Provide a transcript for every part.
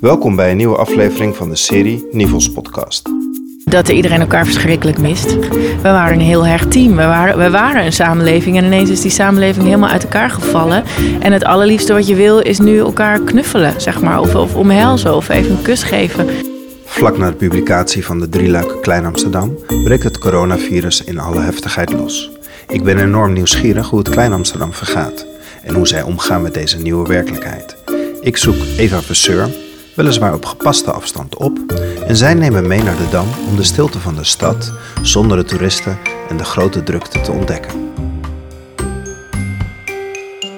Welkom bij een nieuwe aflevering van de serie Nivels Podcast. Dat iedereen elkaar verschrikkelijk mist. We waren een heel hecht team. We waren, we waren een samenleving en ineens is die samenleving helemaal uit elkaar gevallen. En het allerliefste wat je wil is nu elkaar knuffelen, zeg maar. Of, of omhelzen of even een kus geven. Vlak na de publicatie van de drieluik Klein Amsterdam breekt het coronavirus in alle heftigheid los. Ik ben enorm nieuwsgierig hoe het Klein Amsterdam vergaat en hoe zij omgaan met deze nieuwe werkelijkheid. Ik zoek Eva Verseur, weliswaar op gepaste afstand op, en zij nemen mee naar de Dam om de stilte van de stad zonder de toeristen en de grote drukte te ontdekken.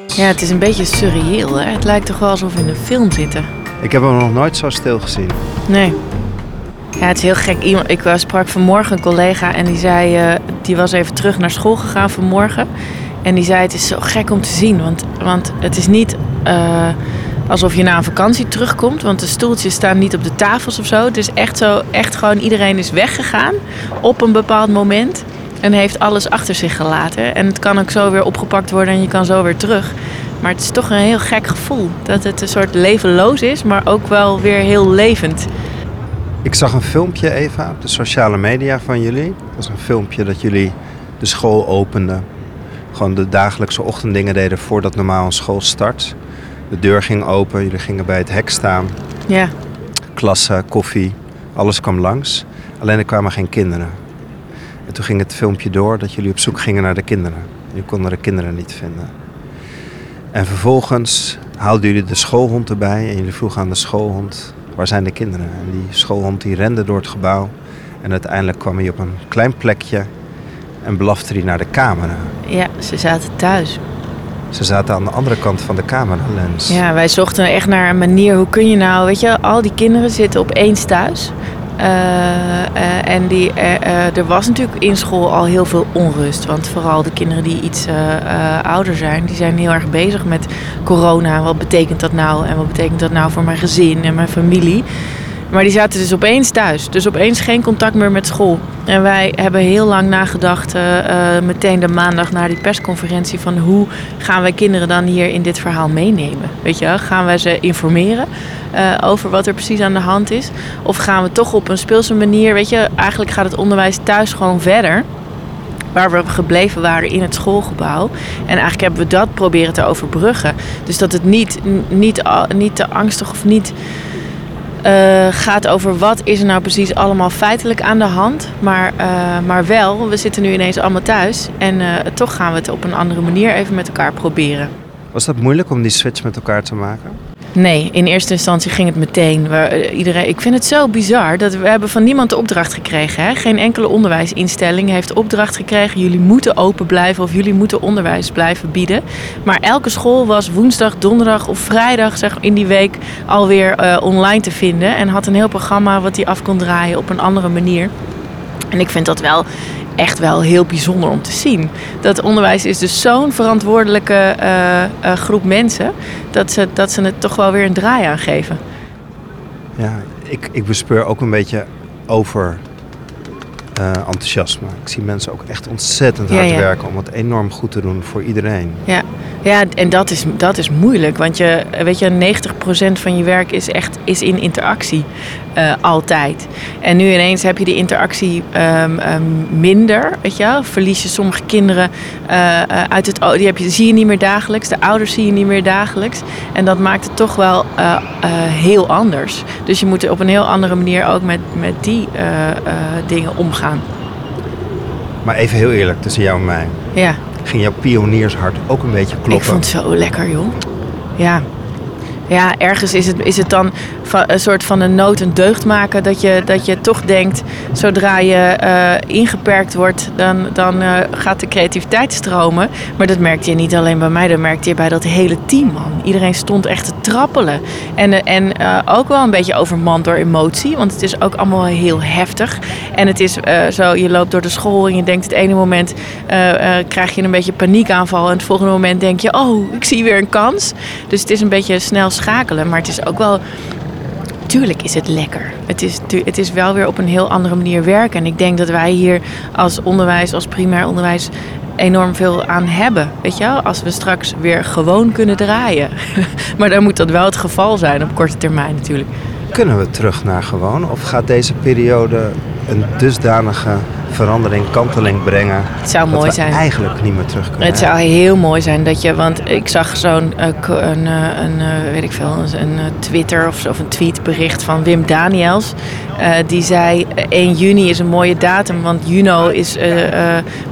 Ja, het is een beetje surreëel. Hè? Het lijkt toch wel alsof we in een film zitten. Ik heb hem nog nooit zo stil gezien. Nee. Ja, het is heel gek. Iemand, ik sprak vanmorgen een collega en die zei, eh, die was even terug naar school gegaan vanmorgen. En die zei, het is zo gek om te zien, want, want het is niet eh, alsof je na een vakantie terugkomt, want de stoeltjes staan niet op de tafels of zo. Het is echt zo, echt gewoon iedereen is weggegaan op een bepaald moment en heeft alles achter zich gelaten. En het kan ook zo weer opgepakt worden en je kan zo weer terug. Maar het is toch een heel gek gevoel. Dat het een soort levenloos is, maar ook wel weer heel levend. Ik zag een filmpje, Eva, op de sociale media van jullie. Dat was een filmpje dat jullie de school openden. Gewoon de dagelijkse ochtenddingen deden voordat normaal een school start. De deur ging open, jullie gingen bij het hek staan. Ja, Klasse, koffie, alles kwam langs. Alleen er kwamen geen kinderen. En toen ging het filmpje door dat jullie op zoek gingen naar de kinderen. Jullie konden de kinderen niet vinden. En vervolgens haalden jullie de schoolhond erbij en jullie vroegen aan de schoolhond, waar zijn de kinderen? En die schoolhond die rende door het gebouw en uiteindelijk kwam hij op een klein plekje en blafte hij naar de camera. ja, ze zaten thuis. Ze zaten aan de andere kant van de cameralens. Ja, wij zochten echt naar een manier. Hoe kun je nou, weet je, al die kinderen zitten opeens thuis. Eh, eh, en die, eh, er was natuurlijk in school al heel veel onrust. Want vooral de kinderen die iets ouder zijn, die zijn heel erg bezig met corona. Wat betekent dat nou? En wat betekent dat nou voor mijn gezin en mijn familie? Maar die zaten dus opeens thuis. Dus opeens geen contact meer met school. En wij hebben heel lang nagedacht, eh, eh, meteen de maandag na die persconferentie, van hoe gaan wij kinderen dan hier in dit verhaal meenemen? Weet je, gaan wij ze informeren eh, over wat er precies aan de hand is? Of gaan we toch op een speelse manier, weet je, eigenlijk gaat het onderwijs thuis gewoon verder waar we gebleven waren in het schoolgebouw. En eigenlijk hebben we dat proberen te overbruggen. Dus dat het niet, niet, niet te angstig of niet eh, gaat over wat is er nou precies allemaal feitelijk aan de hand. Maar, eh, maar wel, we zitten nu ineens allemaal thuis. En eh, toch gaan we het op een andere manier even met elkaar proberen. Was dat moeilijk om die switch met elkaar te maken? Nee, in eerste instantie ging het meteen. Eh, iedereen, ik vind het zo bizar dat we hebben van niemand de opdracht gekregen. Hè? Geen enkele onderwijsinstelling heeft opdracht gekregen. Jullie moeten open blijven of jullie moeten onderwijs blijven bieden. Maar elke school was woensdag, donderdag of vrijdag zeg, in die week alweer eh, online te vinden. En had een heel programma wat die af kon draaien op een andere manier. En ik vind dat wel echt wel heel bijzonder om te zien. Dat onderwijs is dus zo'n verantwoordelijke eh, eh, groep mensen... Dat ze, dat ze het toch wel weer een draai aan geven. Ja, ik, ik bespeur ook een beetje over eh, enthousiasme. Ik zie mensen ook echt ontzettend Ja, hard ja. werken om het enorm goed te doen voor iedereen. Ja, ja en dat is, dat is moeilijk. Want je, weet je, 90% van je werk is echt is in interactie. Eh, altijd. En nu ineens heb je die interactie ehm, ehm, minder. Weet je wel? Verlies je sommige kinderen eh, eh, uit het. Die heb je, zie je niet meer dagelijks. De ouders zie je niet meer dagelijks. En dat maakt het toch wel heel anders. Dus je moet op een heel andere manier ook met, met die dingen omgaan. Maar even heel eerlijk, tussen jou en mij. Ja. Ging jouw pioniershart ook een beetje kloppen? Ik vond het zo lekker, joh. Ja. Ja, ergens is het, is het dan een soort van een nood een deugd maken. Dat je, dat je toch denkt, zodra je eh, ingeperkt wordt, dan, dan eh, gaat de creativiteit stromen. Maar dat merkte je niet alleen bij mij, dat merkte je bij dat hele team, man. Iedereen stond echt te trappelen. En, eh, en ook wel een beetje overmand door emotie, want het is ook allemaal heel heftig. En het is zo, je loopt door de school en je denkt het ene moment krijg je een beetje paniekaanval. En het volgende moment denk je, oh, ik zie weer een kans. Dus het is een beetje snel schakelen. Maar het is ook wel, tuurlijk is het lekker. Het is, het is wel weer op een heel andere manier werken. En ik denk dat wij hier als onderwijs, als primair onderwijs enorm veel aan hebben. Weet je wel? Als we straks weer gewoon kunnen draaien. maar dan moet dat wel het geval zijn op korte termijn natuurlijk. Kunnen we terug naar gewoon? Of gaat deze periode een dusdanige verandering, kanteling brengen. Het zou dat mooi we zijn. eigenlijk niet meer terug kunnen. Het zou heel mooi zijn dat je, want ik zag zo'n eh, een, eh, een, eh, weet ik veel, een, Twitter of, of een tweetbericht van Wim Daniels. Die zei eh, 1 juni is een mooie datum, want Juno is,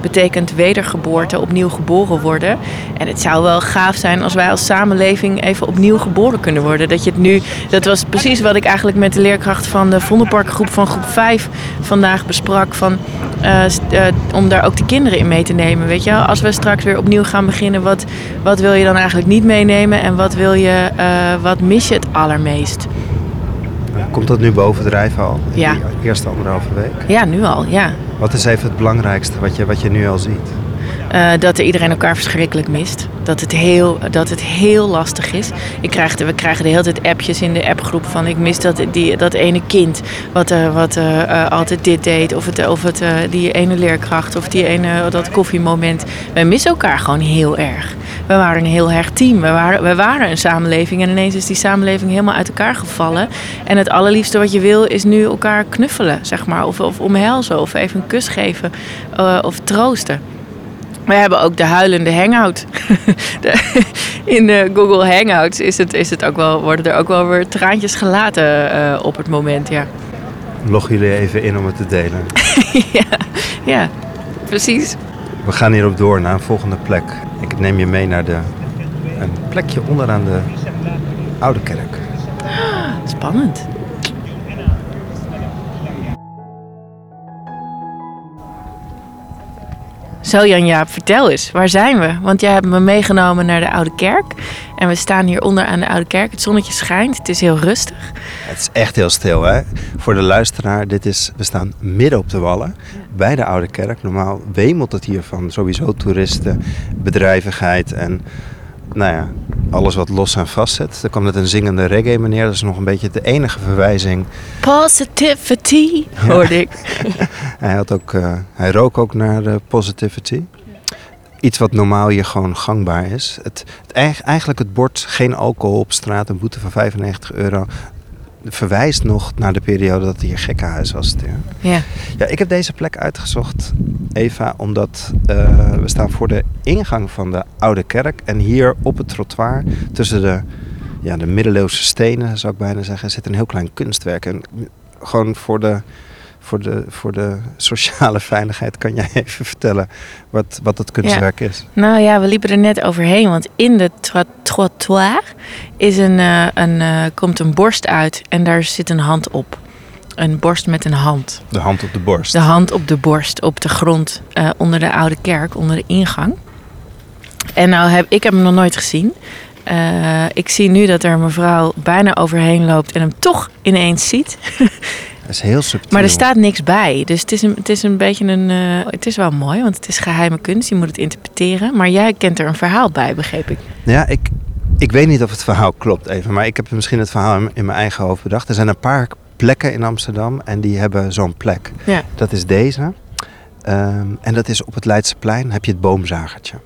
betekent wedergeboorte, opnieuw geboren worden. En het zou wel gaaf zijn als wij als samenleving even opnieuw geboren kunnen worden. Dat je het nu, dat was precies wat ik eigenlijk met de leerkracht van de Vondelparkgroep van groep 5 vandaag besprak. Van, eh, eh, om daar ook de kinderen in mee te nemen. Weet je, wel? als we straks weer opnieuw gaan beginnen, wat, wat wil je dan eigenlijk niet meenemen en wat wil je, eh, wat mis je het allermeest? Komt dat nu bovendrijven al? In Ja. die eerste anderhalve week? Ja, nu al, ja. Wat is even het belangrijkste wat je, wat je nu al ziet? Eh, dat er iedereen elkaar verschrikkelijk mist. Dat het heel, dat het heel lastig is. Ik krijg we krijgen de hele tijd appjes in de appgroep van ik mis dat, die, dat ene kind wat, eh, wat eh, altijd dit deed. Of, het, of het, die ene leerkracht of die ene, dat koffiemoment. Wij missen elkaar gewoon heel erg. We waren een heel erg team. We waren, we waren een samenleving en ineens is die samenleving helemaal uit elkaar gevallen. En het allerliefste wat je wil is nu elkaar knuffelen, zeg maar. Of, of omhelzen of even een kus geven of troosten. We hebben ook de huilende hangout. De- in de Google Hangouts is het, is het ook wel, worden er ook wel weer traantjes gelaten eh, op het moment. Ja. Log jullie even in om het te delen. ja, ja, precies. We gaan hierop door naar een volgende plek. Ik neem je mee naar de, een plekje onderaan de Oude Kerk. Spannend. Zo Jan-Jaap, vertel eens, waar zijn we? Want jij hebt me meegenomen naar de Oude Kerk. En we staan hier onder aan de Oude Kerk. Het zonnetje schijnt, het is heel rustig. Het is echt heel stil, hè? Voor de luisteraar, dit is, we staan midden op de Wallen, bij de Oude Kerk. Normaal wemelt het hier van sowieso toeristen, bedrijvigheid en nou ja, alles wat los en vast zit. Er kwam net een zingende reggae meneer, dat is nog een beetje de enige verwijzing. Positivity, hoorde ik. Hij, had ook, eh, hij rook ook naar de positivity. Iets wat normaal hier gewoon gangbaar is. Het, het, eig- eigenlijk het bord geen alcohol op straat, een boete van 95 euro... verwijst nog naar de periode dat hier gekkenhuis was. Ja. Ja. Ja, ik heb deze plek uitgezocht, Eva, omdat eh, we staan voor de ingang van de Oude Kerk. En hier op het trottoir, tussen de, ja, de middeleeuwse stenen, zou ik bijna zeggen, zit een heel klein kunstwerk. En gewoon voor de, voor de, voor de sociale veiligheid kan jij even vertellen wat, wat dat kunstwerk is. Nou ja, we liepen er net overheen, want in de trottoir is een, eh, een, eh, komt een borst uit en daar zit een hand op. Een borst met een hand. De hand op de borst. De hand op de borst, op de grond, eh, onder de oude kerk, onder de ingang. En nou heb ik heb hem nog nooit gezien. Eh, ik zie nu dat er een mevrouw bijna overheen loopt en hem toch ineens ziet. Dat is heel subtiel. Maar er staat niks bij. Dus het is een, het is een beetje een. eh, het is wel mooi, want het is geheime kunst. Je moet het interpreteren. Maar jij kent er een verhaal bij, begreep ik. Ja, ik, ik weet niet of het verhaal klopt even, maar ik heb misschien het verhaal in, in mijn eigen hoofd bedacht. Er zijn een paar plekken in Amsterdam en die hebben zo'n plek. Ja. Dat is deze. Ehm, en dat is op het Leidseplein heb je het boomzagertje.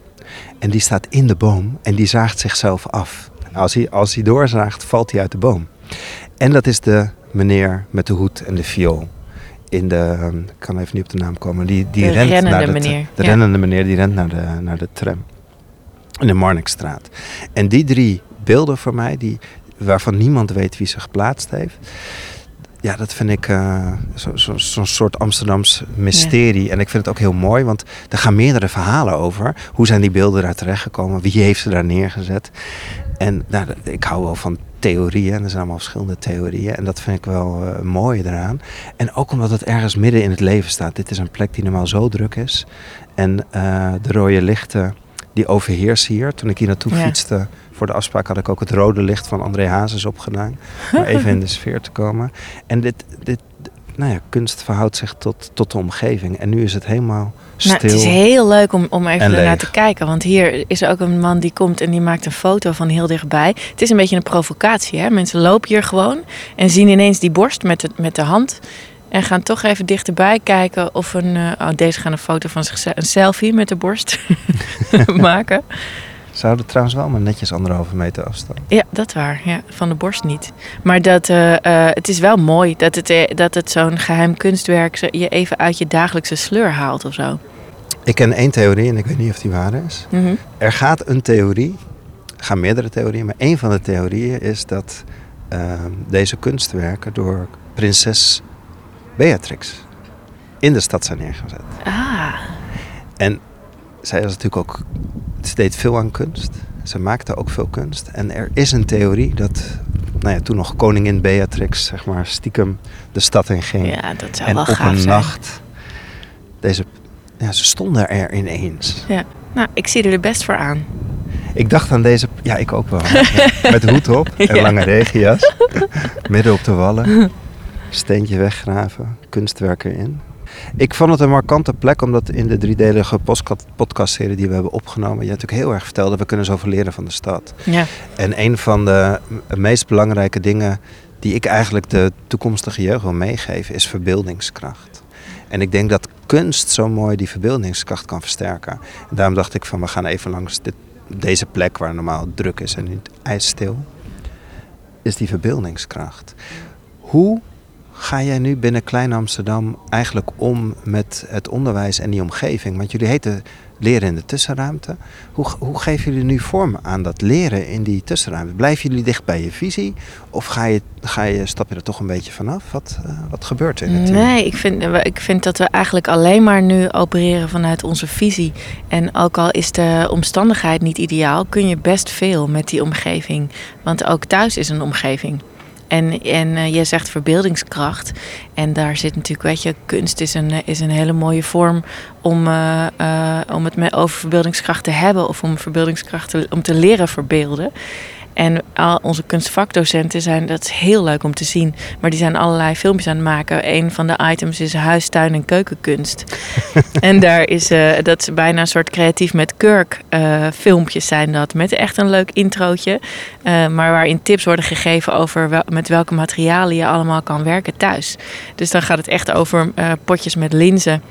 En die staat in de boom en die zaagt zichzelf af. Als hij, als hij doorzaagt, valt hij uit de boom. En dat is de meneer met de hoed en de viool. In de, ehm, ik kan even niet op de naam komen, die, die De rent rennende naar de, meneer, De ja. rennende meneer die rent naar de, naar de tram. In de Marnixstraat. En die drie beelden voor mij, die, waarvan niemand weet wie ze geplaatst heeft. Ja, dat vind ik eh, zo'n zo, soort Amsterdams mysterie. En ik vind het ook heel mooi, want er gaan meerdere verhalen over. Hoe zijn die beelden daar terechtgekomen? Wie heeft ze daar neergezet? En nou, ik hou wel van theorieën. En er zijn allemaal verschillende theorieën. En dat vind ik wel eh mooi eraan. En ook omdat het ergens midden in het leven staat. Dit is een plek die normaal zo druk is. En eh, de rode lichten, die overheersen hier. Toen ik hier naartoe Ja. fietste voor de afspraak had ik ook het rode licht van André Hazes opgedaan. Om even in de sfeer te komen. En dit, dit nou ja, kunst verhoudt zich tot, tot de omgeving. En nu is het helemaal stil. Nou, het is heel leuk om, om even ernaar leeg. te kijken. Want hier is ook een man die komt en die maakt een foto van heel dichtbij. Het is een beetje een provocatie. Hè? Mensen lopen hier gewoon en zien ineens die borst met de, met de hand. En gaan toch even dichterbij kijken of een... eh, oh, deze gaan een foto van zichzelf, een selfie met de borst maken. Ze houden trouwens wel maar netjes anderhalve meter afstand. Ja, dat waar. Ja, van de borst niet. Maar dat, eh, eh, het is wel mooi dat het, dat het zo'n geheim kunstwerk je even uit je dagelijkse sleur haalt of zo. Ik ken één theorie en ik weet niet of die waar is. Mhm. Er gaat een theorie, er gaan meerdere theorieën, maar één van de theorieën is dat ehm, deze kunstwerken door prinses Beatrix in de stad zijn neergezet. Ah, En zij was natuurlijk ook, ze deed veel aan kunst. Ze maakte ook veel kunst. En er is een theorie dat, nou ja, toen nog koningin Beatrix, zeg maar, stiekem de stad in ging. ja, dat zou en wel op gaaf een zijn. nacht, deze, ja, ze stonden er ineens. Ja. Nou, ik zie er best voor aan. Ik dacht aan deze, ja, ik ook wel. Ja, Met hoed op en Ja. lange regenjas. Midden op de wallen. Steentje weggraven, kunstwerk erin. Ik vond het een markante plek, omdat in de driedelige podcastserie die we hebben opgenomen, je natuurlijk heel erg vertelde, we kunnen zoveel leren van de stad. Ja. En een van de meest belangrijke dingen die ik eigenlijk de toekomstige jeugd wil meegeven, is verbeeldingskracht. En ik denk dat kunst zo mooi die verbeeldingskracht kan versterken. En daarom dacht ik van, we gaan even langs dit, deze plek waar normaal druk is en nu ijsstil. Is die verbeeldingskracht. Hoe ga jij nu binnen Klein Amsterdam eigenlijk om met het onderwijs en die omgeving? Want jullie heten leren in de tussenruimte. Hoe, hoe geven jullie nu vorm aan dat leren in die tussenruimte? Blijven jullie dicht bij je visie? Of ga je, ga je, stap je er toch een beetje vanaf? Wat, eh, wat gebeurt er in het? Nee, ik vind, ik vind dat we eigenlijk alleen maar nu opereren vanuit onze visie. En ook al is de omstandigheid niet ideaal, kun je best veel met die omgeving. Want ook thuis is een omgeving. En, en eh, je zegt verbeeldingskracht. En daar zit natuurlijk, weet je, kunst is een, eh, is een hele mooie vorm om, eh, om het over verbeeldingskracht te hebben. Of om verbeeldingskracht om te leren verbeelden. En al onze kunstvakdocenten zijn, dat is heel leuk om te zien. Maar die zijn allerlei filmpjes aan het maken. Een van de items is huis, tuin en keukenkunst. en daar is, eh, dat is bijna een soort creatief met kurk eh, filmpjes zijn dat. Met echt een leuk introotje. eh, maar waarin tips worden gegeven over wel- met welke materialen je allemaal kan werken thuis. Dus dan gaat het echt over potjes met linzen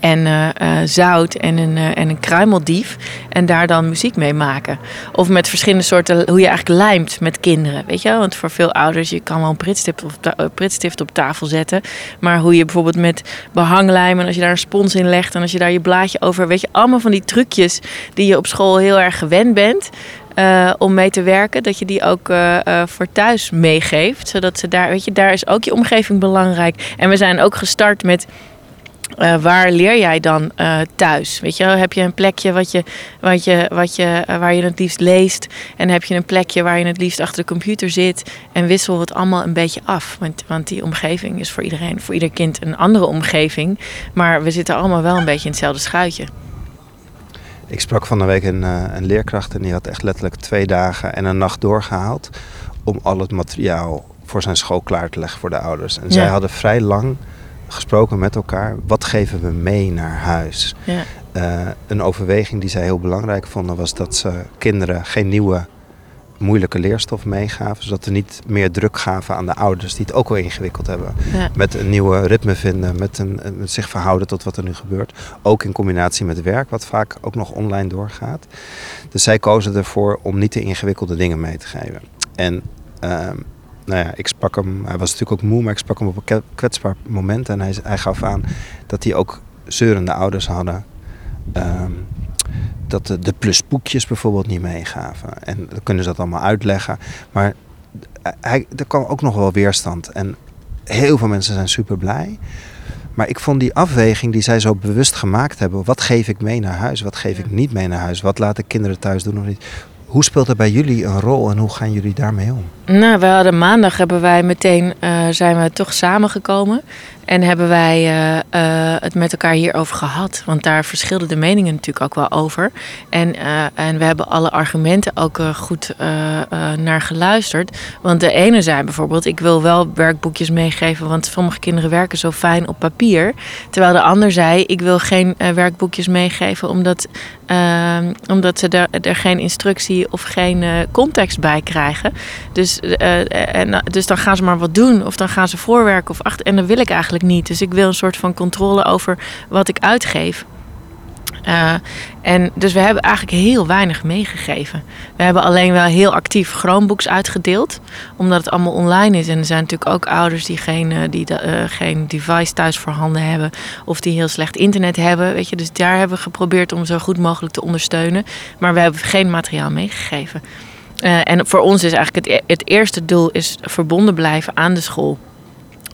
en eh, eh, zout en een, eh, en een kruimeldief. En daar dan muziek mee maken. Of met verschillende soorten, hoe je eigenlijk lijmt met kinderen. Weet je wel? Want voor veel ouders, je kan wel een pritstift op, tafel zetten. Maar hoe je bijvoorbeeld met behanglijm en als je daar een spons in legt. En als je daar je blaadje over, weet je, allemaal van die trucjes die je op school heel erg gewend bent. om mee te werken, dat je die ook voor thuis meegeeft. Zodat ze daar, weet je, daar is ook je omgeving belangrijk. En we zijn ook gestart met eh, waar leer jij dan eh, thuis? Weet je, heb je een plekje wat je, wat je, wat je, eh, waar je het liefst leest? En heb je een plekje waar je het liefst achter de computer zit? En wissel het allemaal een beetje af. Want, want die omgeving is voor iedereen, voor ieder kind een andere omgeving. Maar we zitten allemaal wel een beetje in hetzelfde schuitje. Ik sprak van de week een, een leerkracht en die had echt letterlijk twee dagen en een nacht doorgehaald om al het materiaal voor zijn school klaar te leggen voor de ouders. En zij hadden vrij lang gesproken met elkaar. Wat geven we mee naar huis? Ja. Eh, een overweging die zij heel belangrijk vonden was dat ze kinderen geen nieuwe moeilijke leerstof meegaven. Zodat ze niet meer druk gaven aan de ouders die het ook wel ingewikkeld hebben. Ja. Met een nieuwe ritme vinden, met, een, met zich verhouden tot wat er nu gebeurt. Ook in combinatie met werk, wat vaak ook nog online doorgaat. Dus zij kozen ervoor om niet te ingewikkelde dingen mee te geven. En ehm, nou ja, ik sprak hem, hij was natuurlijk ook moe, maar ik sprak hem op een kwetsbaar moment. En hij, hij gaf aan dat hij ook zeurende ouders hadden. Ehm, dat de, de plusboekjes bijvoorbeeld niet meegaven. En dan kunnen ze dat allemaal uitleggen. Maar hij, er kwam ook nog wel weerstand. En heel veel mensen zijn super blij. Maar ik vond die afweging die zij zo bewust gemaakt hebben. Wat geef ik mee naar huis? Wat geef ik niet mee naar huis? Wat laat ik kinderen thuis doen of niet? Hoe speelt dat bij jullie een rol en hoe gaan jullie daarmee om? Nou, we hadden maandag hebben wij meteen uh, zijn we toch samengekomen en hebben wij uh, uh, het met elkaar hierover gehad. Want daar verschilden de meningen natuurlijk ook wel over. En, uh, en we hebben alle argumenten ook goed naar geluisterd. Want de ene zei bijvoorbeeld: ik wil wel werkboekjes meegeven, want sommige kinderen werken zo fijn op papier. Terwijl de ander zei: ik wil geen werkboekjes meegeven, omdat, uh, omdat ze er, geen instructie of geen context bij krijgen. Dus, en, dus dan gaan ze maar wat doen, of dan gaan ze voorwerken of achter. En dat wil ik eigenlijk niet. Dus ik wil een soort van controle over wat ik uitgeef. Uh, en dus we hebben eigenlijk heel weinig meegegeven. We hebben alleen wel heel actief Chromebooks uitgedeeld, omdat het allemaal online is. En er zijn natuurlijk ook ouders die geen, uh, die, uh, geen device thuis voorhanden hebben of die heel slecht internet hebben. Weet je? Dus daar hebben we geprobeerd om zo goed mogelijk te ondersteunen. Maar we hebben geen materiaal meegegeven. en voor ons is eigenlijk het, het eerste doel is verbonden blijven aan de school.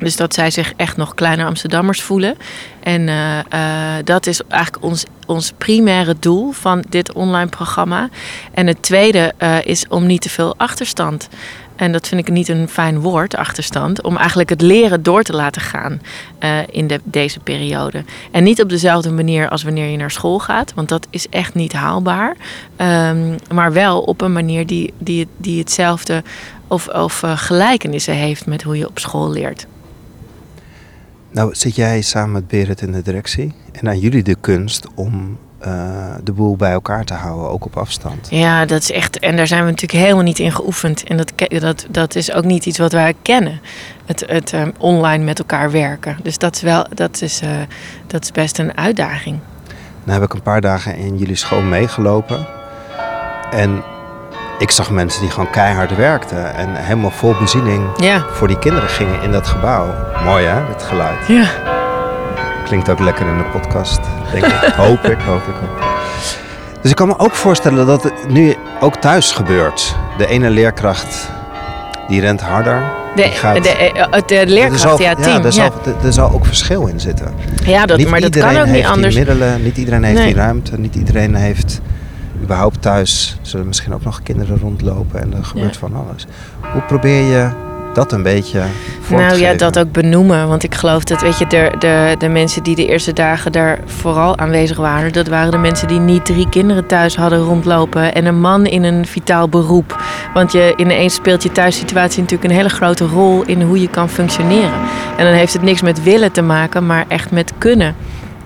Dus dat zij zich echt nog kleine Amsterdammers voelen. En uh, uh, dat is eigenlijk ons, ons primaire doel van dit online programma. En het tweede uh, is om niet te veel achterstand. En dat vind ik niet een fijn woord, achterstand. Om eigenlijk het leren door te laten gaan in de, deze periode. En niet op dezelfde manier als wanneer je naar school gaat. Want dat is echt niet haalbaar. Um, maar wel op een manier die, die, die hetzelfde of, of gelijkenissen heeft met hoe je op school leert. Nou, zit jij samen met Berit in de directie en aan jullie de kunst om uh, de boel bij elkaar te houden, ook op afstand. Ja, dat is echt. En daar zijn we natuurlijk helemaal niet in geoefend. En dat, dat, dat is ook niet iets wat wij kennen. Het, het um, online met elkaar werken. Dus dat is wel, dat is, uh, dat is best een uitdaging. Nou heb ik een paar dagen in jullie school meegelopen. En ik zag mensen die gewoon keihard werkten en helemaal vol beziening ja. voor die kinderen gingen in dat gebouw. Mooi hè, dit geluid. Ja. Klinkt ook lekker in de podcast, denk ik. hoop ik, hoop ik. Hoop. Dus ik kan me ook voorstellen dat het nu ook thuis gebeurt. De ene leerkracht die rent harder. De, gaat, de, de, leerkracht, zal, ja, team. Ja, er, zal, ja. er zal ook verschil in zitten. Ja, dat, niet maar dat kan ook niet anders. Die middelen, niet iedereen heeft nee. die ruimte, niet iedereen heeft überhaupt thuis zullen misschien ook nog kinderen rondlopen en er gebeurt ja. van alles. Hoe probeer je dat een beetje voor nou, ja, dat ook benoemen. Want ik geloof dat, weet je, de, de, de mensen die de eerste dagen daar vooral aanwezig waren, dat waren de mensen die niet drie kinderen thuis hadden rondlopen en een man in een vitaal beroep. Want je ineens speelt je thuissituatie natuurlijk een hele grote rol in hoe je kan functioneren. En dan heeft het niks met willen te maken, maar echt met kunnen.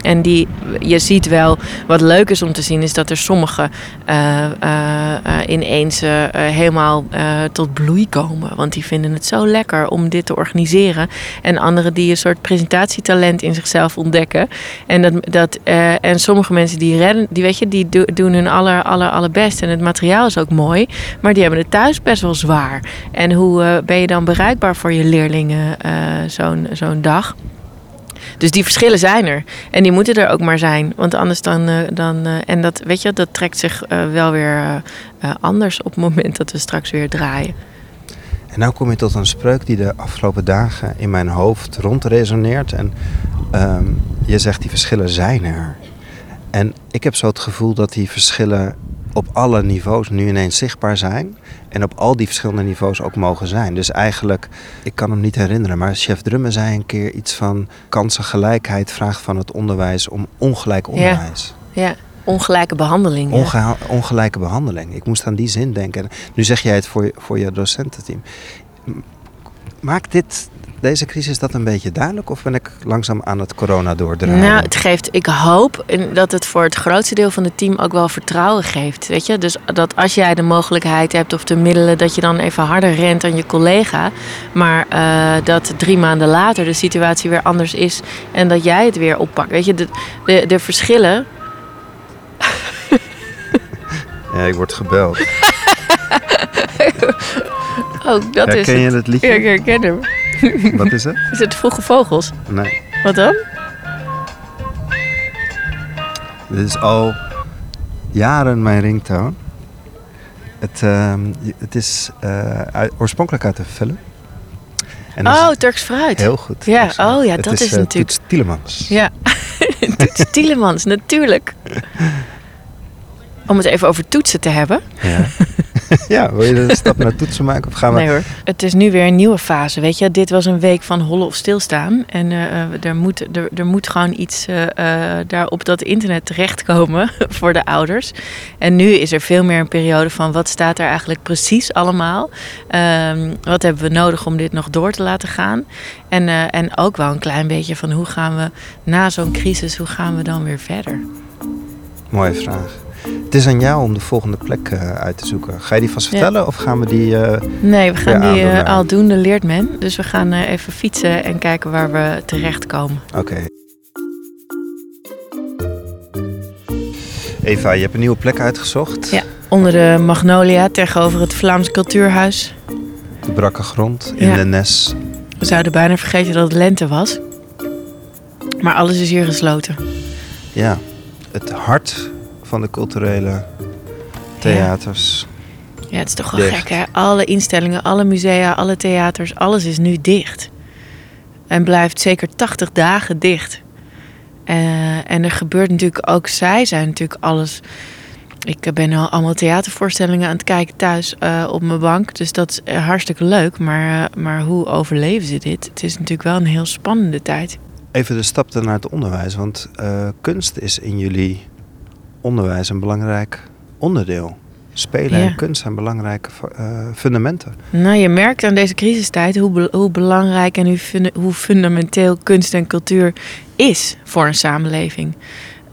En die, je ziet wel, wat leuk is om te zien, is dat er sommigen uh, uh, uh, ineens helemaal tot bloei komen. Want die vinden het zo lekker om dit te organiseren. En anderen die een soort presentatietalent in zichzelf ontdekken. En, dat, dat, en sommige mensen die redden, die, weet je, die do, doen hun aller, aller, allerbest. En het materiaal is ook mooi, maar die hebben het thuis best wel zwaar. En hoe ben je dan bereikbaar voor je leerlingen zo'n zo'n dag? Dus die verschillen zijn er. En die moeten er ook maar zijn. Want anders dan. Uh, dan uh, en dat, weet je, dat trekt zich uh, wel weer anders op het moment dat we straks weer draaien. En nou kom je tot een spreuk die de afgelopen dagen in mijn hoofd rondresoneert. En um, je zegt die verschillen zijn er. En ik heb zo het gevoel dat die verschillen op alle niveaus nu ineens zichtbaar zijn. En op al die verschillende niveaus ook mogen zijn. Dus eigenlijk, ik kan hem niet herinneren, maar chef Drumme zei een keer iets van kansengelijkheid vraagt van het onderwijs om ongelijk onderwijs. Ja, ja. ongelijke behandeling. Onge. Ongelijke behandeling. Ik moest aan die zin denken. Nu zeg jij het voor je, voor je docententeam. Maakt dit, deze crisis dat een beetje duidelijk of ben ik langzaam aan het corona doordraaien? Nou, het geeft, ik hoop dat het voor het grootste deel van het team ook wel vertrouwen geeft. Weet je? Dus dat als jij de mogelijkheid hebt of de middelen, dat je dan even harder rent dan je collega. Maar uh, dat drie maanden later de situatie weer anders is en dat jij het weer oppakt. Weet je, de, de, de verschillen. ja, ik word gebeld. Oh, dat herken is je het liedje? Ja, ik herken hem. Wat is het? Is het Vroege Vogels? Nee. Wat dan? Dit is al jaren mijn ringtone. Het, uh, het is uh, uit, oorspronkelijk uit de film. En oh, Turks fruit. Heel goed. Ja, oh ja, dat is, is uh, natuurlijk... Toets Tielemans. Ja, Toets Tielemans, natuurlijk. Om het even over toetsen te hebben. Ja. ja, wil je de stap naar toetsen maken of gaan we... Nee hoor. Het is nu weer een nieuwe fase, weet je. Dit was een week van hollen of stilstaan. En uh, er, moet, er, er moet gewoon iets uh, uh, daar op dat internet terechtkomen voor de ouders. En nu is er veel meer een periode van wat staat er eigenlijk precies allemaal. Um, wat hebben we nodig om dit nog door te laten gaan. En, en ook wel een klein beetje van hoe gaan we na zo'n crisis, hoe gaan we dan weer verder? Mooie vraag. Het is aan jou om de volgende plek uh, uit te zoeken. Ga je die vast Ja. vertellen of gaan we die... uh, Nee, we gaan die eh, ja. aldoende leert men. Dus we gaan eh, even fietsen en kijken waar we terechtkomen. Oké. Eva, je hebt een nieuwe plek uitgezocht. Ja. Onder de Magnolia tegenover het Vlaams Cultuurhuis. De brakke grond in Ja. de Nes. We zouden bijna vergeten dat het lente was. Maar alles is hier gesloten. Ja, het hart van de culturele theaters. Ja, het is toch wel Dicht. gek hè. Alle instellingen, alle musea, alle theaters, alles is nu dicht. En blijft zeker 80 dagen dicht. Eh, en er gebeurt natuurlijk ook, zij zijn natuurlijk alles. Ik ben al allemaal theatervoorstellingen aan het kijken thuis eh, op mijn bank. Dus dat is eh, hartstikke leuk. Maar, maar hoe overleven ze dit? Het is natuurlijk wel een heel spannende tijd. Even de stap naar het onderwijs. Want kunst is in jullie onderwijs een belangrijk onderdeel. Spelen Ja. en kunst zijn belangrijke eh, fundamenten. Nou, je merkt aan deze crisistijd hoe, be- hoe belangrijk en hoe, funda- hoe fundamenteel kunst en cultuur is voor een samenleving.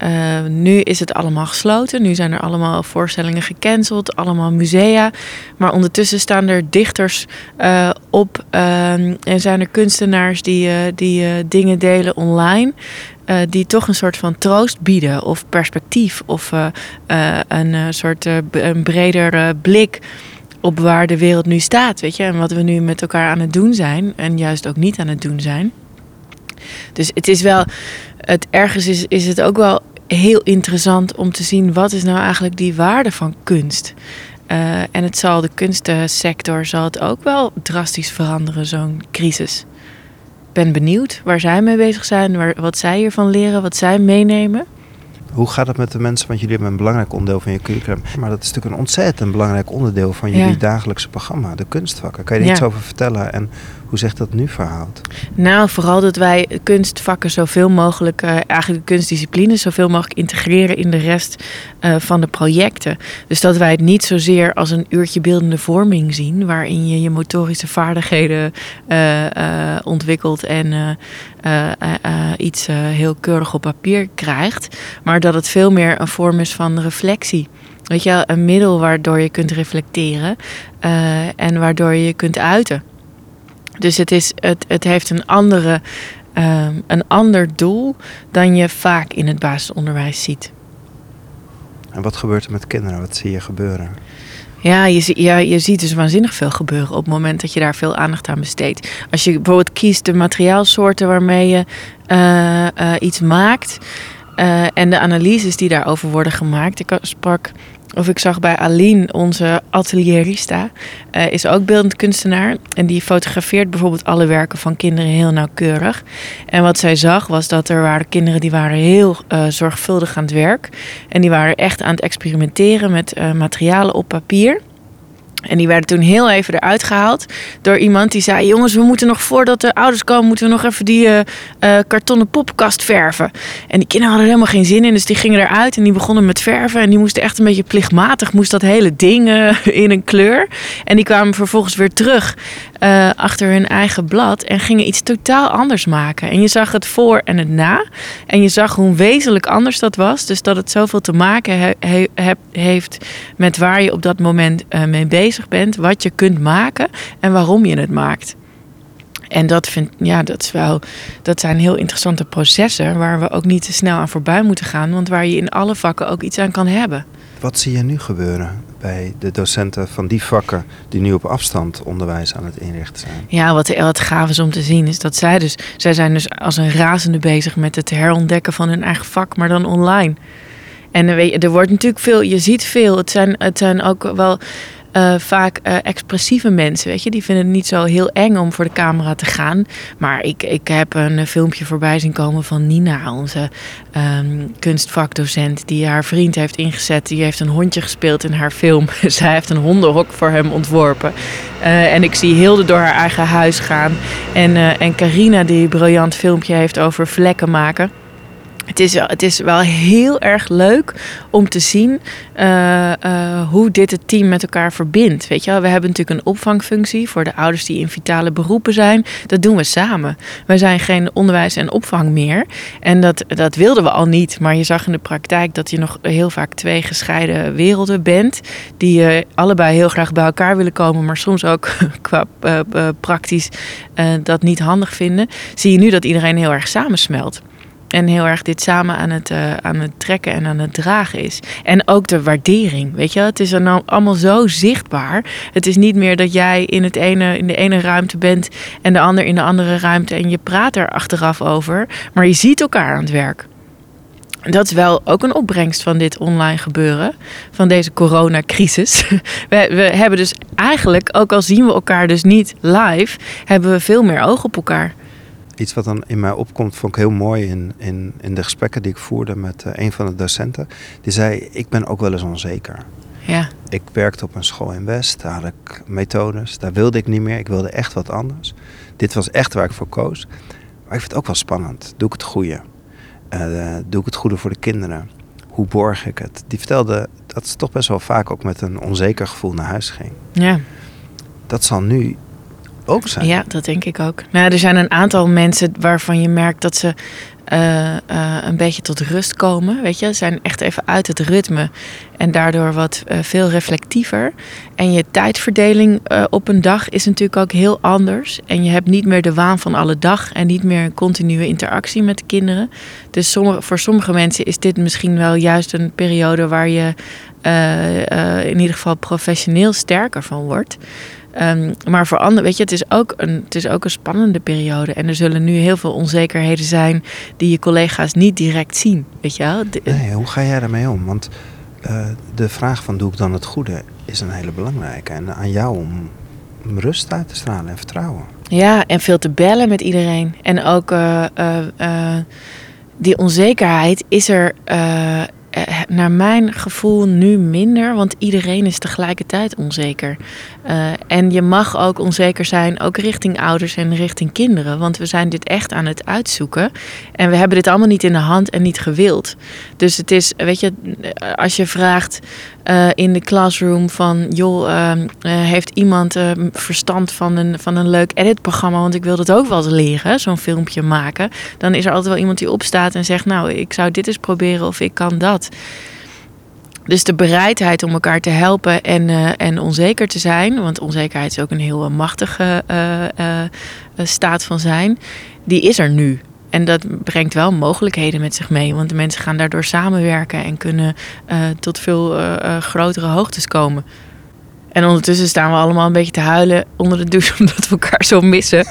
Eh, nu is het allemaal gesloten. Nu zijn er allemaal voorstellingen gecanceld, allemaal musea. Maar ondertussen staan er dichters eh, op eh, en zijn er kunstenaars die, eh, die dingen delen online. die toch een soort van troost bieden of perspectief of een soort een breder blik op waar de wereld nu staat, weet je, en wat we nu met elkaar aan het doen zijn en juist ook niet aan het doen zijn. Dus het is wel, het ergens is, is het ook wel heel interessant om te zien wat is nou eigenlijk die waarde van kunst. Eh, en het zal de kunstsector zal het ook wel drastisch veranderen, zo'n crisis. Ik ben benieuwd waar zij mee bezig zijn, waar, wat zij hiervan leren, wat zij meenemen. Hoe gaat het met de mensen? Want jullie hebben een belangrijk onderdeel van je curriculum. Maar dat is natuurlijk een ontzettend belangrijk onderdeel van jullie Ja. dagelijkse programma, de kunstvakken. Kan je er Ja. iets over vertellen en hoe zich dat nu verhoudt? Nou, vooral dat wij kunstvakken zoveel mogelijk, eh, eigenlijk de kunstdisciplines, zoveel mogelijk integreren in de rest eh, van de projecten. Dus dat wij het niet zozeer als een uurtje beeldende vorming zien, waarin je je motorische vaardigheden eh, ontwikkelt en eh, eh, eh, iets heel keurig op papier krijgt, maar dat het veel meer een vorm is van reflectie. Weet je, een middel waardoor je kunt reflecteren en waardoor je je kunt uiten. Dus het, is, het, het heeft een, andere, ehm, een ander doel dan je vaak in het basisonderwijs ziet. En wat gebeurt er met kinderen? Wat zie je gebeuren? Ja je, ja, je ziet dus waanzinnig veel gebeuren op het moment dat je daar veel aandacht aan besteedt. Als je bijvoorbeeld kiest de materiaalsoorten waarmee je eh, eh, iets maakt eh, en de analyses die daarover worden gemaakt. Ik sprak, of ik zag bij Aline, onze atelierista, eh, is ook beeldend kunstenaar. En die fotografeert bijvoorbeeld alle werken van kinderen heel nauwkeurig. En wat zij zag was dat er waren kinderen die waren heel eh, zorgvuldig aan het werk. En die waren echt aan het experimenteren met eh, materialen op papier. En die werden toen heel even eruit gehaald door iemand die zei: Jongens, we moeten nog voordat de ouders komen, moeten we nog even die eh, eh, kartonnen poppenkast verven. En die kinderen hadden helemaal geen zin in, dus die gingen eruit en die begonnen met verven. En die moesten echt een beetje plichtmatig, moest dat hele ding eh, in een kleur. En die kwamen vervolgens weer terug achter hun eigen blad en gingen iets totaal anders maken. En je zag het voor en het na. En je zag hoe wezenlijk anders dat was. Dus dat het zoveel te maken heeft met waar je op dat moment mee bezig bent, wat je kunt maken en waarom je het maakt. En dat, vind, ja, dat, is wel, dat zijn heel interessante processen waar we ook niet te snel aan voorbij moeten gaan, want waar je in alle vakken ook iets aan kan hebben. Wat zie je nu gebeuren bij de docenten van die vakken die nu op afstand onderwijs aan het inrichten zijn? Ja, wat, wat gaaf is om te zien is dat zij dus... Zij zijn dus als een razende bezig met het herontdekken van hun eigen vak, maar dan online. En er, er wordt natuurlijk veel, je ziet veel. Het zijn, het zijn ook wel eh, vaak eh, expressieve mensen, weet je. Die vinden het niet zo heel eng om voor de camera te gaan. Maar ik, ik heb een eh, filmpje voorbij zien komen van Nina, onze ehm, kunstvakdocent, die haar vriend heeft ingezet. Die heeft een hondje gespeeld in haar film. Zij heeft een hondenhok voor hem ontworpen. En ik zie Hilde door haar eigen huis gaan. En, en Carina, die een briljant filmpje heeft over vlekken maken. Het is, wel, het is wel heel erg leuk om te zien uh, uh, hoe dit het team met elkaar verbindt. Weet je wel? We hebben natuurlijk een opvangfunctie voor de ouders die in vitale beroepen zijn. Dat doen we samen. Wij zijn geen onderwijs en opvang meer. En dat, dat wilden we al niet. Maar je zag in de praktijk dat je nog heel vaak twee gescheiden werelden bent. Die uh, allebei heel graag bij elkaar willen komen. Maar soms ook qua praktisch dat niet handig vinden. Zie je nu dat iedereen heel erg samensmelt. En heel erg dit samen aan het, uh, aan het trekken en aan het dragen is. En ook de waardering. Weet je, het is dan allemaal zo zichtbaar. Het is niet meer dat jij in, het ene, in de ene ruimte bent en de ander in de andere ruimte. En je praat er achteraf over. Maar je ziet elkaar aan het werk. Dat is wel ook een opbrengst van dit online gebeuren, van deze coronacrisis. We, we hebben dus eigenlijk, ook al zien we elkaar dus niet live, hebben we veel meer oog op elkaar iets wat dan in mij opkomt, vond ik heel mooi in, in, in de gesprekken die ik voerde met uh, een van de docenten. Die zei, ik ben ook wel eens onzeker. Ja. Ik werkte op een school in West, daar had ik methodes, daar wilde ik niet meer. Ik wilde echt wat anders. Dit was echt waar ik voor koos. Maar ik vind het ook wel spannend. Doe ik het goede? Uh, doe ik het goede voor de kinderen? Hoe borg ik het? Die vertelde dat ze toch best wel vaak ook met een onzeker gevoel naar huis ging. Ja. Dat zal nu Ja, dat denk ik ook. Nou, er zijn een aantal mensen waarvan je merkt dat ze uh, uh, een beetje tot rust komen. Weet je, ze zijn echt even uit het ritme en daardoor wat uh, veel reflectiever. En je tijdverdeling op een dag is natuurlijk ook heel anders. En je hebt niet meer de waan van alle dag en niet meer een continue interactie met de kinderen. Dus sommige, voor sommige mensen is dit misschien wel juist een periode waar je in ieder geval professioneel sterker van wordt. Um, maar voor anderen, weet je, het is, ook een, het is ook een spannende periode. En er zullen nu heel veel onzekerheden zijn die je collega's niet direct zien. Weet je wel? De, nee, hoe ga jij daarmee om? Want uh, de vraag van doe ik dan het goede is een hele belangrijke. En aan jou om, rust uit te stralen en vertrouwen. Ja, en veel te bellen met iedereen. En ook uh, uh, die onzekerheid is er eh, naar mijn gevoel nu minder, want iedereen is tegelijkertijd onzeker. Uh, en je mag ook onzeker zijn, ook richting ouders en richting kinderen, want we zijn dit echt aan het uitzoeken. En we hebben dit allemaal niet in de hand en niet gewild. Dus het is, weet je, als je vraagt uh, in de classroom van, joh, uh, heeft iemand verstand van een, van een leuk editprogramma, want ik wil dat ook wel eens leren, zo'n filmpje maken. Dan is er altijd wel iemand die opstaat en zegt, nou, ik zou dit eens proberen of ik kan dat. Dus de bereidheid om elkaar te helpen en, en onzeker te zijn, want onzekerheid is ook een heel machtige staat van zijn, die is er nu. En dat brengt wel mogelijkheden met zich mee, want de mensen gaan daardoor samenwerken en kunnen tot veel grotere hoogtes komen. En ondertussen staan we allemaal een beetje te huilen onder de douche omdat we elkaar zo missen.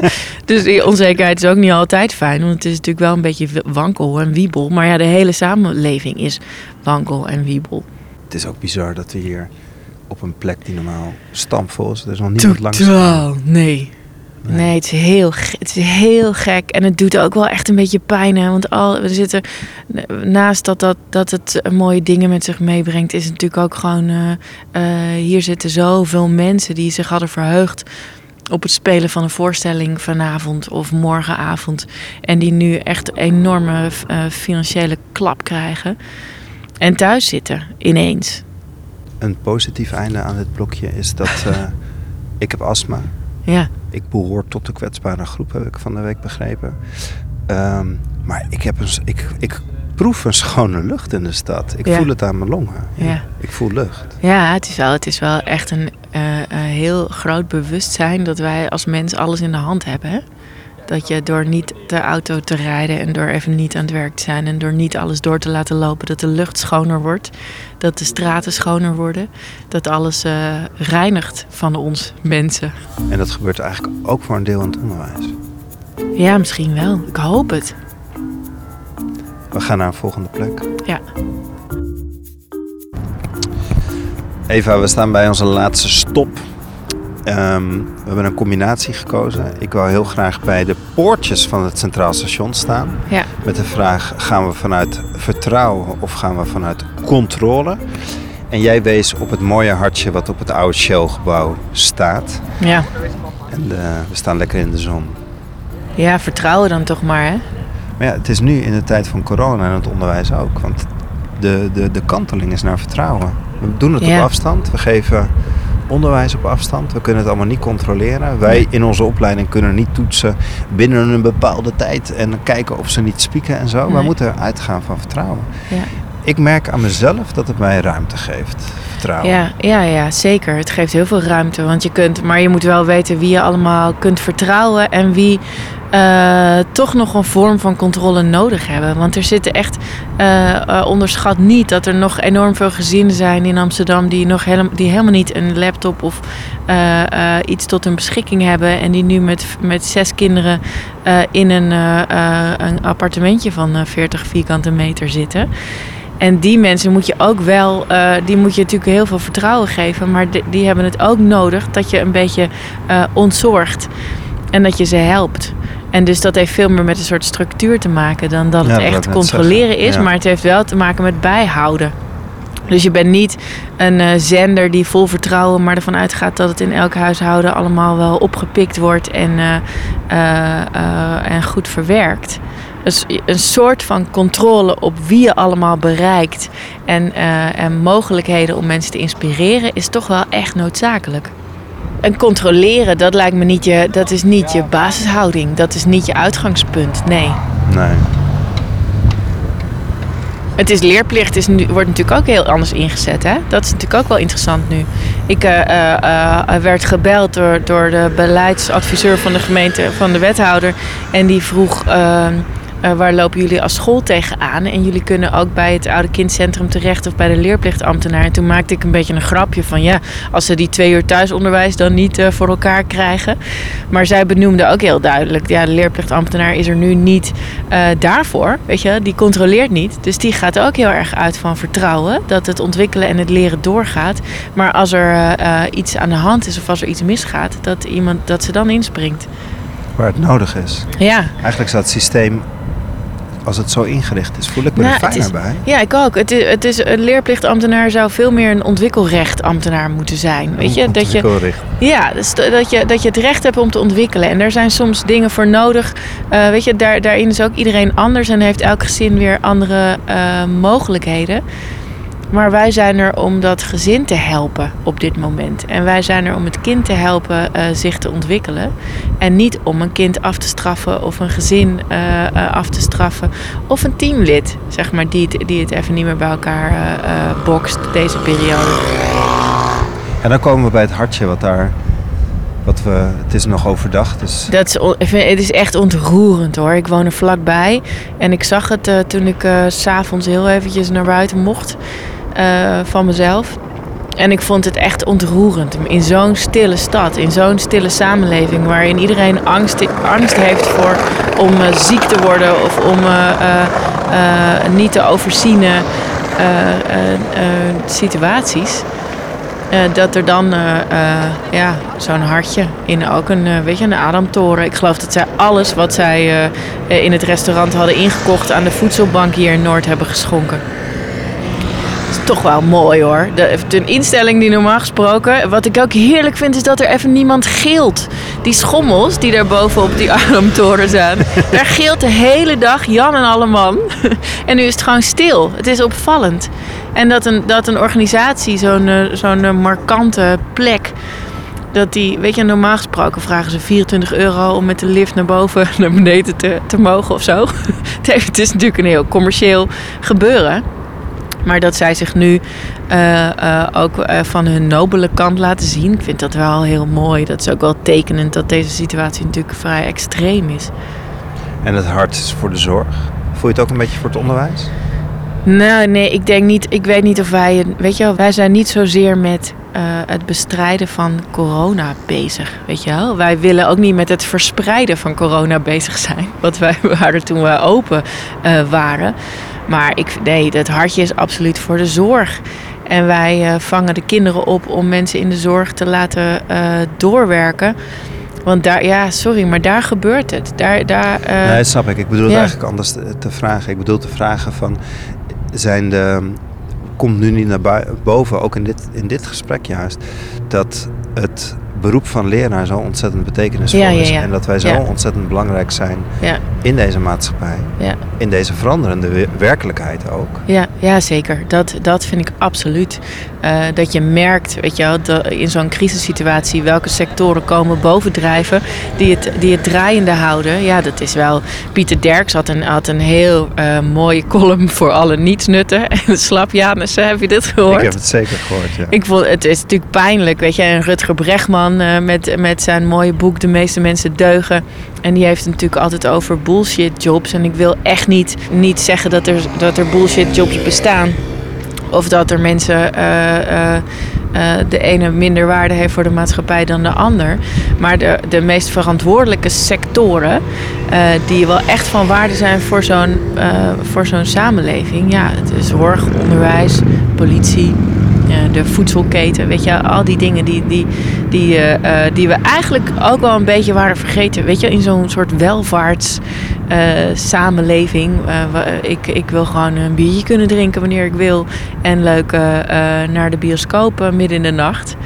dus die onzekerheid is ook niet altijd fijn. Want het is natuurlijk wel een beetje wankel en wiebel. Maar ja, de hele samenleving is wankel en wiebel. Het is ook bizar dat we hier op een plek die normaal stampvol is. Er is nog niemand langs. Totaal, nee. Nee, het, is heel, het is heel gek. En het doet ook wel echt een beetje pijn. Hè? Want al, we zitten naast dat, dat, dat het mooie dingen met zich meebrengt, is het natuurlijk ook gewoon. Uh, uh, hier zitten zoveel mensen die zich hadden verheugd op het spelen van een voorstelling vanavond of morgenavond. En die nu echt een enorme uh, financiële klap krijgen. En thuis zitten ineens. Een positief einde aan dit blokje is dat ik heb astma. Ja. Ik behoor tot de kwetsbare groep, heb ik van de week begrepen. Um, maar ik, heb een, ik, ik proef een schone lucht in de stad. Ik Ja. voel het aan mijn longen. Ja. Ik voel lucht. Ja, het is wel, het is wel echt een eh, heel groot bewustzijn dat wij als mens alles in de hand hebben. Hè? Dat je door niet de auto te rijden en door even niet aan het werk te zijn en door niet alles door te laten lopen, dat de lucht schoner wordt, dat de straten schoner worden, dat alles eh, reinigt van ons mensen. En dat gebeurt eigenlijk ook voor een deel in het onderwijs. Ja, misschien wel. Ik hoop het. We gaan naar een volgende plek. Ja. Eva, we staan bij onze laatste stop. Ehm, we hebben een combinatie gekozen. Ik wil heel graag bij de poortjes van het Centraal Station staan. Ja. Met de vraag, gaan we vanuit vertrouwen of gaan we vanuit controle? En jij wees op het mooie hartje wat op het oude Shell-gebouw staat. Ja. En eh, we staan lekker in de zon. ja, vertrouwen dan toch maar, hè? Maar ja, het is nu in de tijd van corona en het onderwijs ook. Want de, de, de kanteling is naar vertrouwen. We doen het Ja. op afstand. We geven onderwijs op afstand. We kunnen het allemaal niet controleren. Wij in onze opleiding kunnen niet toetsen binnen een bepaalde tijd en kijken of ze niet spieken en zo. We Nee. moeten uitgaan van vertrouwen. Ja. Ik merk aan mezelf dat het mij ruimte geeft. Vertrouwen. Ja, ja, ja, zeker. Het geeft heel veel ruimte. Want je kunt, maar je moet wel weten wie je allemaal kunt vertrouwen en wie eh, toch nog een vorm van controle nodig hebben. Want er zitten echt, eh, eh, onderschat niet dat er nog enorm veel gezinnen zijn in Amsterdam die, nog helemaal, die helemaal niet een laptop of iets tot hun beschikking hebben. En die nu met, met zes kinderen in een, een appartementje van eh, 40 vierkante meter zitten. En die mensen moet je ook wel, eh, die moet je natuurlijk heel veel vertrouwen geven. Maar die, die hebben het ook nodig dat je een beetje eh, ontzorgt. En dat je ze helpt. En dus dat heeft veel meer met een soort structuur te maken dan dat Ja, het echt controleren zeggen, is. ja. Maar het heeft wel te maken met bijhouden. Dus je bent niet een eh, zender die vol vertrouwen, maar ervan uitgaat dat het in elk huishouden allemaal wel opgepikt wordt en, en goed verwerkt. Dus een soort van controle op wie je allemaal bereikt en, eh, en mogelijkheden om mensen te inspireren is toch wel echt noodzakelijk. En controleren, dat lijkt me niet je, dat is niet je basishouding, dat is niet je uitgangspunt. Nee. Nee. Het is leerplicht is nu, wordt natuurlijk ook heel anders ingezet. Hè? Dat is natuurlijk ook wel interessant nu. Ik eh, eh, werd gebeld door, door de beleidsadviseur van de gemeente, van de wethouder. En die vroeg, eh, eh, waar lopen jullie als school tegenaan? En jullie kunnen ook bij het oude kindcentrum terecht of bij de leerplichtambtenaar. En toen maakte ik een beetje een grapje van ja, als ze die twee uur thuisonderwijs dan niet eh, voor elkaar krijgen. Maar zij benoemde ook heel duidelijk, ja, de leerplichtambtenaar is er nu niet eh, daarvoor. Weet je, die controleert niet. Dus die gaat ook heel erg uit van vertrouwen dat het ontwikkelen en het leren doorgaat. Maar als er iets aan de hand is of als er iets misgaat, dat, iemand, dat ze dan inspringt. Waar het nodig is. Ja, Eigenlijk zou het systeem, als het zo ingericht is, voel ik me Nou, er het fijner bij. Ja, ik ook. Het is, het is, een leerplichtambtenaar zou veel meer een ontwikkelrechtambtenaar moeten zijn. Weet je, dat je, ja, dus dat, je, dat je het recht hebt om te ontwikkelen. En daar zijn soms dingen voor nodig. Eh, weet je, daar, daarin is ook iedereen anders en heeft elk gezin weer andere eh, mogelijkheden. Maar wij zijn er om dat gezin te helpen op dit moment. En wij zijn er om het kind te helpen eh, zich te ontwikkelen. En niet om een kind af te straffen of een gezin eh, eh, af te straffen. Of een teamlid, zeg maar, die het, die het even niet meer bij elkaar bokst deze periode. En dan komen we bij het hartje wat daar, wat we, het is nog overdag, dus Dat is, on- ik vind- het is echt ontroerend hoor. Ik woon er vlakbij. En ik zag het toen ik s s'avonds heel eventjes naar buiten mocht. Eh, van mezelf. En ik vond het echt ontroerend. In zo'n stille stad, in zo'n stille samenleving... waarin iedereen angst, heeft voor om eh, ziek te worden... of om eh, niet te overziene eh, situaties... Dat er dan ja, zo'n hartje in ook een, weet je, een ademtoren. Ik geloof dat zij alles wat zij in het restaurant hadden ingekocht aan de voedselbank hier in Noord hebben geschonken. Toch wel mooi hoor. De, een instelling die normaal gesproken. Wat ik ook heerlijk vind, is dat er even niemand gilt. Die schommels die daar boven op die ademtoren staan. daar gilt de hele dag Jan en alleman. en nu is het gewoon stil. Het is opvallend. En dat een, dat een organisatie, zo'n eh, zo'n eh, markante plek. Dat die, weet je, normaal gesproken vragen ze 24 euro om met de lift naar boven, naar beneden te, te mogen of zo. Het is natuurlijk een heel commercieel gebeuren. Maar dat zij zich nu eh, eh, ook eh, van hun nobele kant laten zien. Ik vind dat wel heel mooi. Dat is ook wel tekenend dat deze situatie natuurlijk vrij extreem is. en het hart is voor de zorg. Voel je het ook een beetje voor het onderwijs? Nou, nee, ik denk niet. Ik weet niet of wij. Weet je wel, wij zijn niet zozeer met het bestrijden van corona bezig. Weet je wel? Wij willen ook niet met het verspreiden van corona bezig zijn. Want wij waren toen we open waren. Maar ik, nee, het hartje is absoluut voor de zorg. En wij eh, vangen de kinderen op om mensen in de zorg te laten eh, doorwerken. Want daar, ja, sorry, maar daar gebeurt het. Daar, daar, eh, nee, dat snap ik. Ik bedoel het eigenlijk anders te, te vragen. Ik bedoel te vragen van, zijn de, komt nu niet naar boven, ook in dit, in dit gesprek juist, dat het beroep van leraar zo ontzettend betekenisvol Ja, is. ja. En dat wij zo ontzettend belangrijk zijn in deze maatschappij. ja. In deze veranderende we- werkelijkheid ook. Ja, ja zeker. Dat, dat vind ik absoluut. Eh, dat je merkt, weet je wel, dat in zo'n crisissituatie welke sectoren komen bovendrijven die het, die het draaiende houden. Ja, dat is wel. Pieter Derks had een, had een heel eh, mooie column voor alle nietsnutten. En Slapjanussen, heb je dit gehoord? Ik heb het zeker gehoord, ja. Ik vond het is natuurlijk pijnlijk, weet je. En Rutger Eh, met, met zijn mooie boek De meeste mensen deugen. En die heeft het natuurlijk altijd over bullshit jobs. En ik wil echt niet, niet zeggen dat er, dat er bullshit jobs bestaan. Of dat er mensen eh, eh, de ene minder waarde heeft voor de maatschappij dan de ander. Maar de, de meest verantwoordelijke sectoren, die wel echt van waarde zijn voor zo'n voor zo'n samenleving. Ja, het is zorg, onderwijs, politie, de voedselketen. Weet je, al die dingen die, die, die, eh, eh, die we eigenlijk ook wel een beetje waren vergeten. Weet je, in zo'n soort welvaarts eh, samenleving. Eh, wa- ik, ik wil gewoon een biertje kunnen drinken wanneer ik wil. En leuk eh, eh, naar de bioscoop eh, midden in de nacht.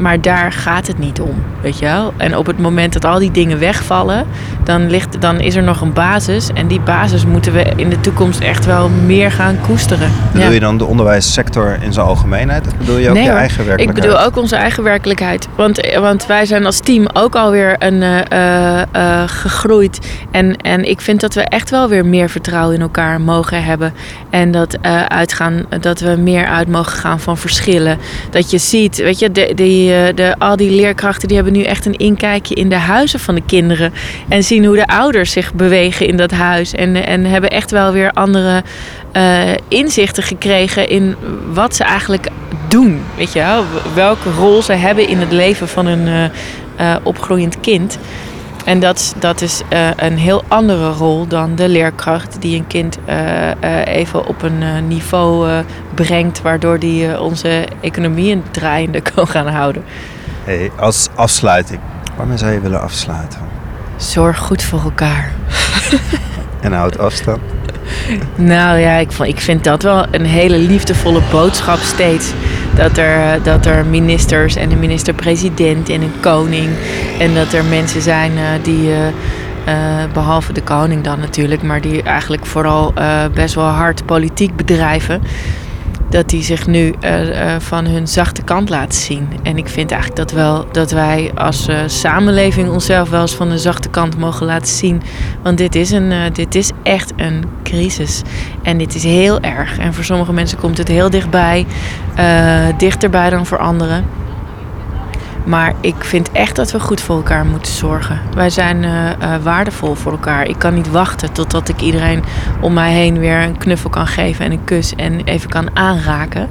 Maar daar gaat het niet om, weet je wel. En op het moment dat al die dingen wegvallen, dan, ligt, dan is er nog een basis. En die basis moeten we in de toekomst echt wel meer gaan koesteren. Bedoel Ja. je dan de onderwijssector in zijn algemeenheid? Of bedoel je ook Nee, je hoor. eigen Ik werkelijkheid? bedoel ook onze eigen werkelijkheid. Want, want wij zijn als team ook alweer een, eh, eh, eh, gegroeid. En, en ik vind dat we echt wel weer meer vertrouwen in elkaar mogen hebben. En dat, uitgaan, dat we meer uit mogen gaan van verschillen. Dat je ziet, weet je, de, die, eh, de, al die leerkrachten die hebben nu echt een inkijkje in de huizen van de kinderen. En zien hoe de ouders zich bewegen in dat huis. En, en hebben echt wel weer andere eh, inzichten gekregen in wat ze eigenlijk doen. Weet je wel? Welke rol ze hebben in het leven van een eh, eh, opgroeiend kind. En dat, dat is eh, een heel andere rol dan de leerkracht die een kind eh, eh, even op een niveau brengt, waardoor die onze economie in draaiende kan gaan houden. Hey, als afsluiting, waarmee zou je willen afsluiten? Zorg goed voor elkaar. En houd afstand. Nou ja, ik, ik vind dat wel een hele liefdevolle boodschap steeds. Dat er, dat er ministers en een minister-president en een koning. En dat er mensen zijn eh, die, eh, eh, behalve de koning dan natuurlijk, maar die eigenlijk vooral best wel hard politiek bedrijven. Dat die zich nu eh, eh, van hun zachte kant laten zien. En ik vind eigenlijk dat, wel, dat wij als eh, samenleving onszelf wel eens van de zachte kant mogen laten zien. Want dit is, een, dit is echt een crisis. En dit is heel erg. En voor sommige mensen komt het heel dichtbij. dichterbij dan voor anderen. Maar ik vind echt dat we goed voor elkaar moeten zorgen. Wij zijn eh, eh, waardevol voor elkaar. Ik kan niet wachten totdat ik iedereen om mij heen weer een knuffel kan geven en een kus en even kan aanraken.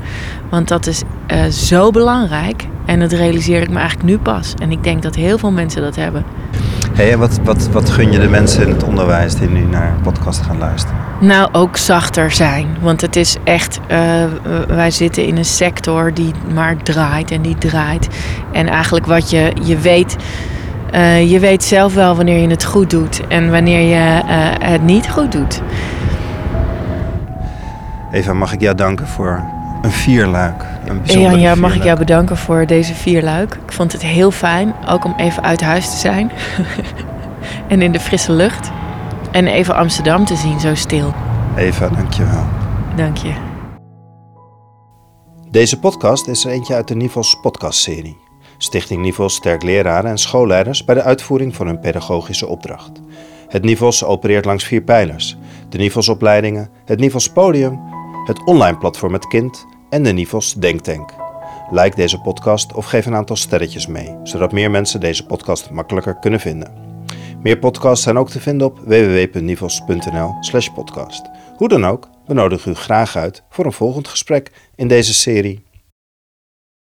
Want dat is eh, zo belangrijk. En dat realiseer ik me eigenlijk nu pas. En ik denk dat heel veel mensen dat hebben. Hey, wat, wat, wat gun je de mensen in het onderwijs die nu naar podcast gaan luisteren? Nou, ook zachter zijn. Want het is echt, eh, wij zitten in een sector die maar draait en die draait. En eigenlijk wat je, je weet, eh, je weet zelf wel wanneer je het goed doet en wanneer je eh, het niet goed doet. Eva, mag ik jou danken voor een vierluik? Een En ja, mag ik jou bedanken voor deze vierluik. Ik vond het heel fijn, ook om even uit huis te zijn. en in de frisse lucht. En even Amsterdam te zien, zo stil. Eva, dankjewel. Dank je. Deze podcast is er eentje uit de Nivels podcastserie. Stichting Nivels sterkt leraren en schoolleiders bij de uitvoering van hun pedagogische opdracht. Het Nivels opereert langs vier pijlers. De Nivels opleidingen, het Nivels podium, het online platform Het Kind en de Nivels Denktank. Like deze podcast of geef een aantal sterretjes mee, zodat meer mensen deze podcast makkelijker kunnen vinden. Meer podcasts zijn ook te vinden op www.nivels.nl/podcast. Hoe dan ook, we nodigen u graag uit voor een volgend gesprek in deze serie.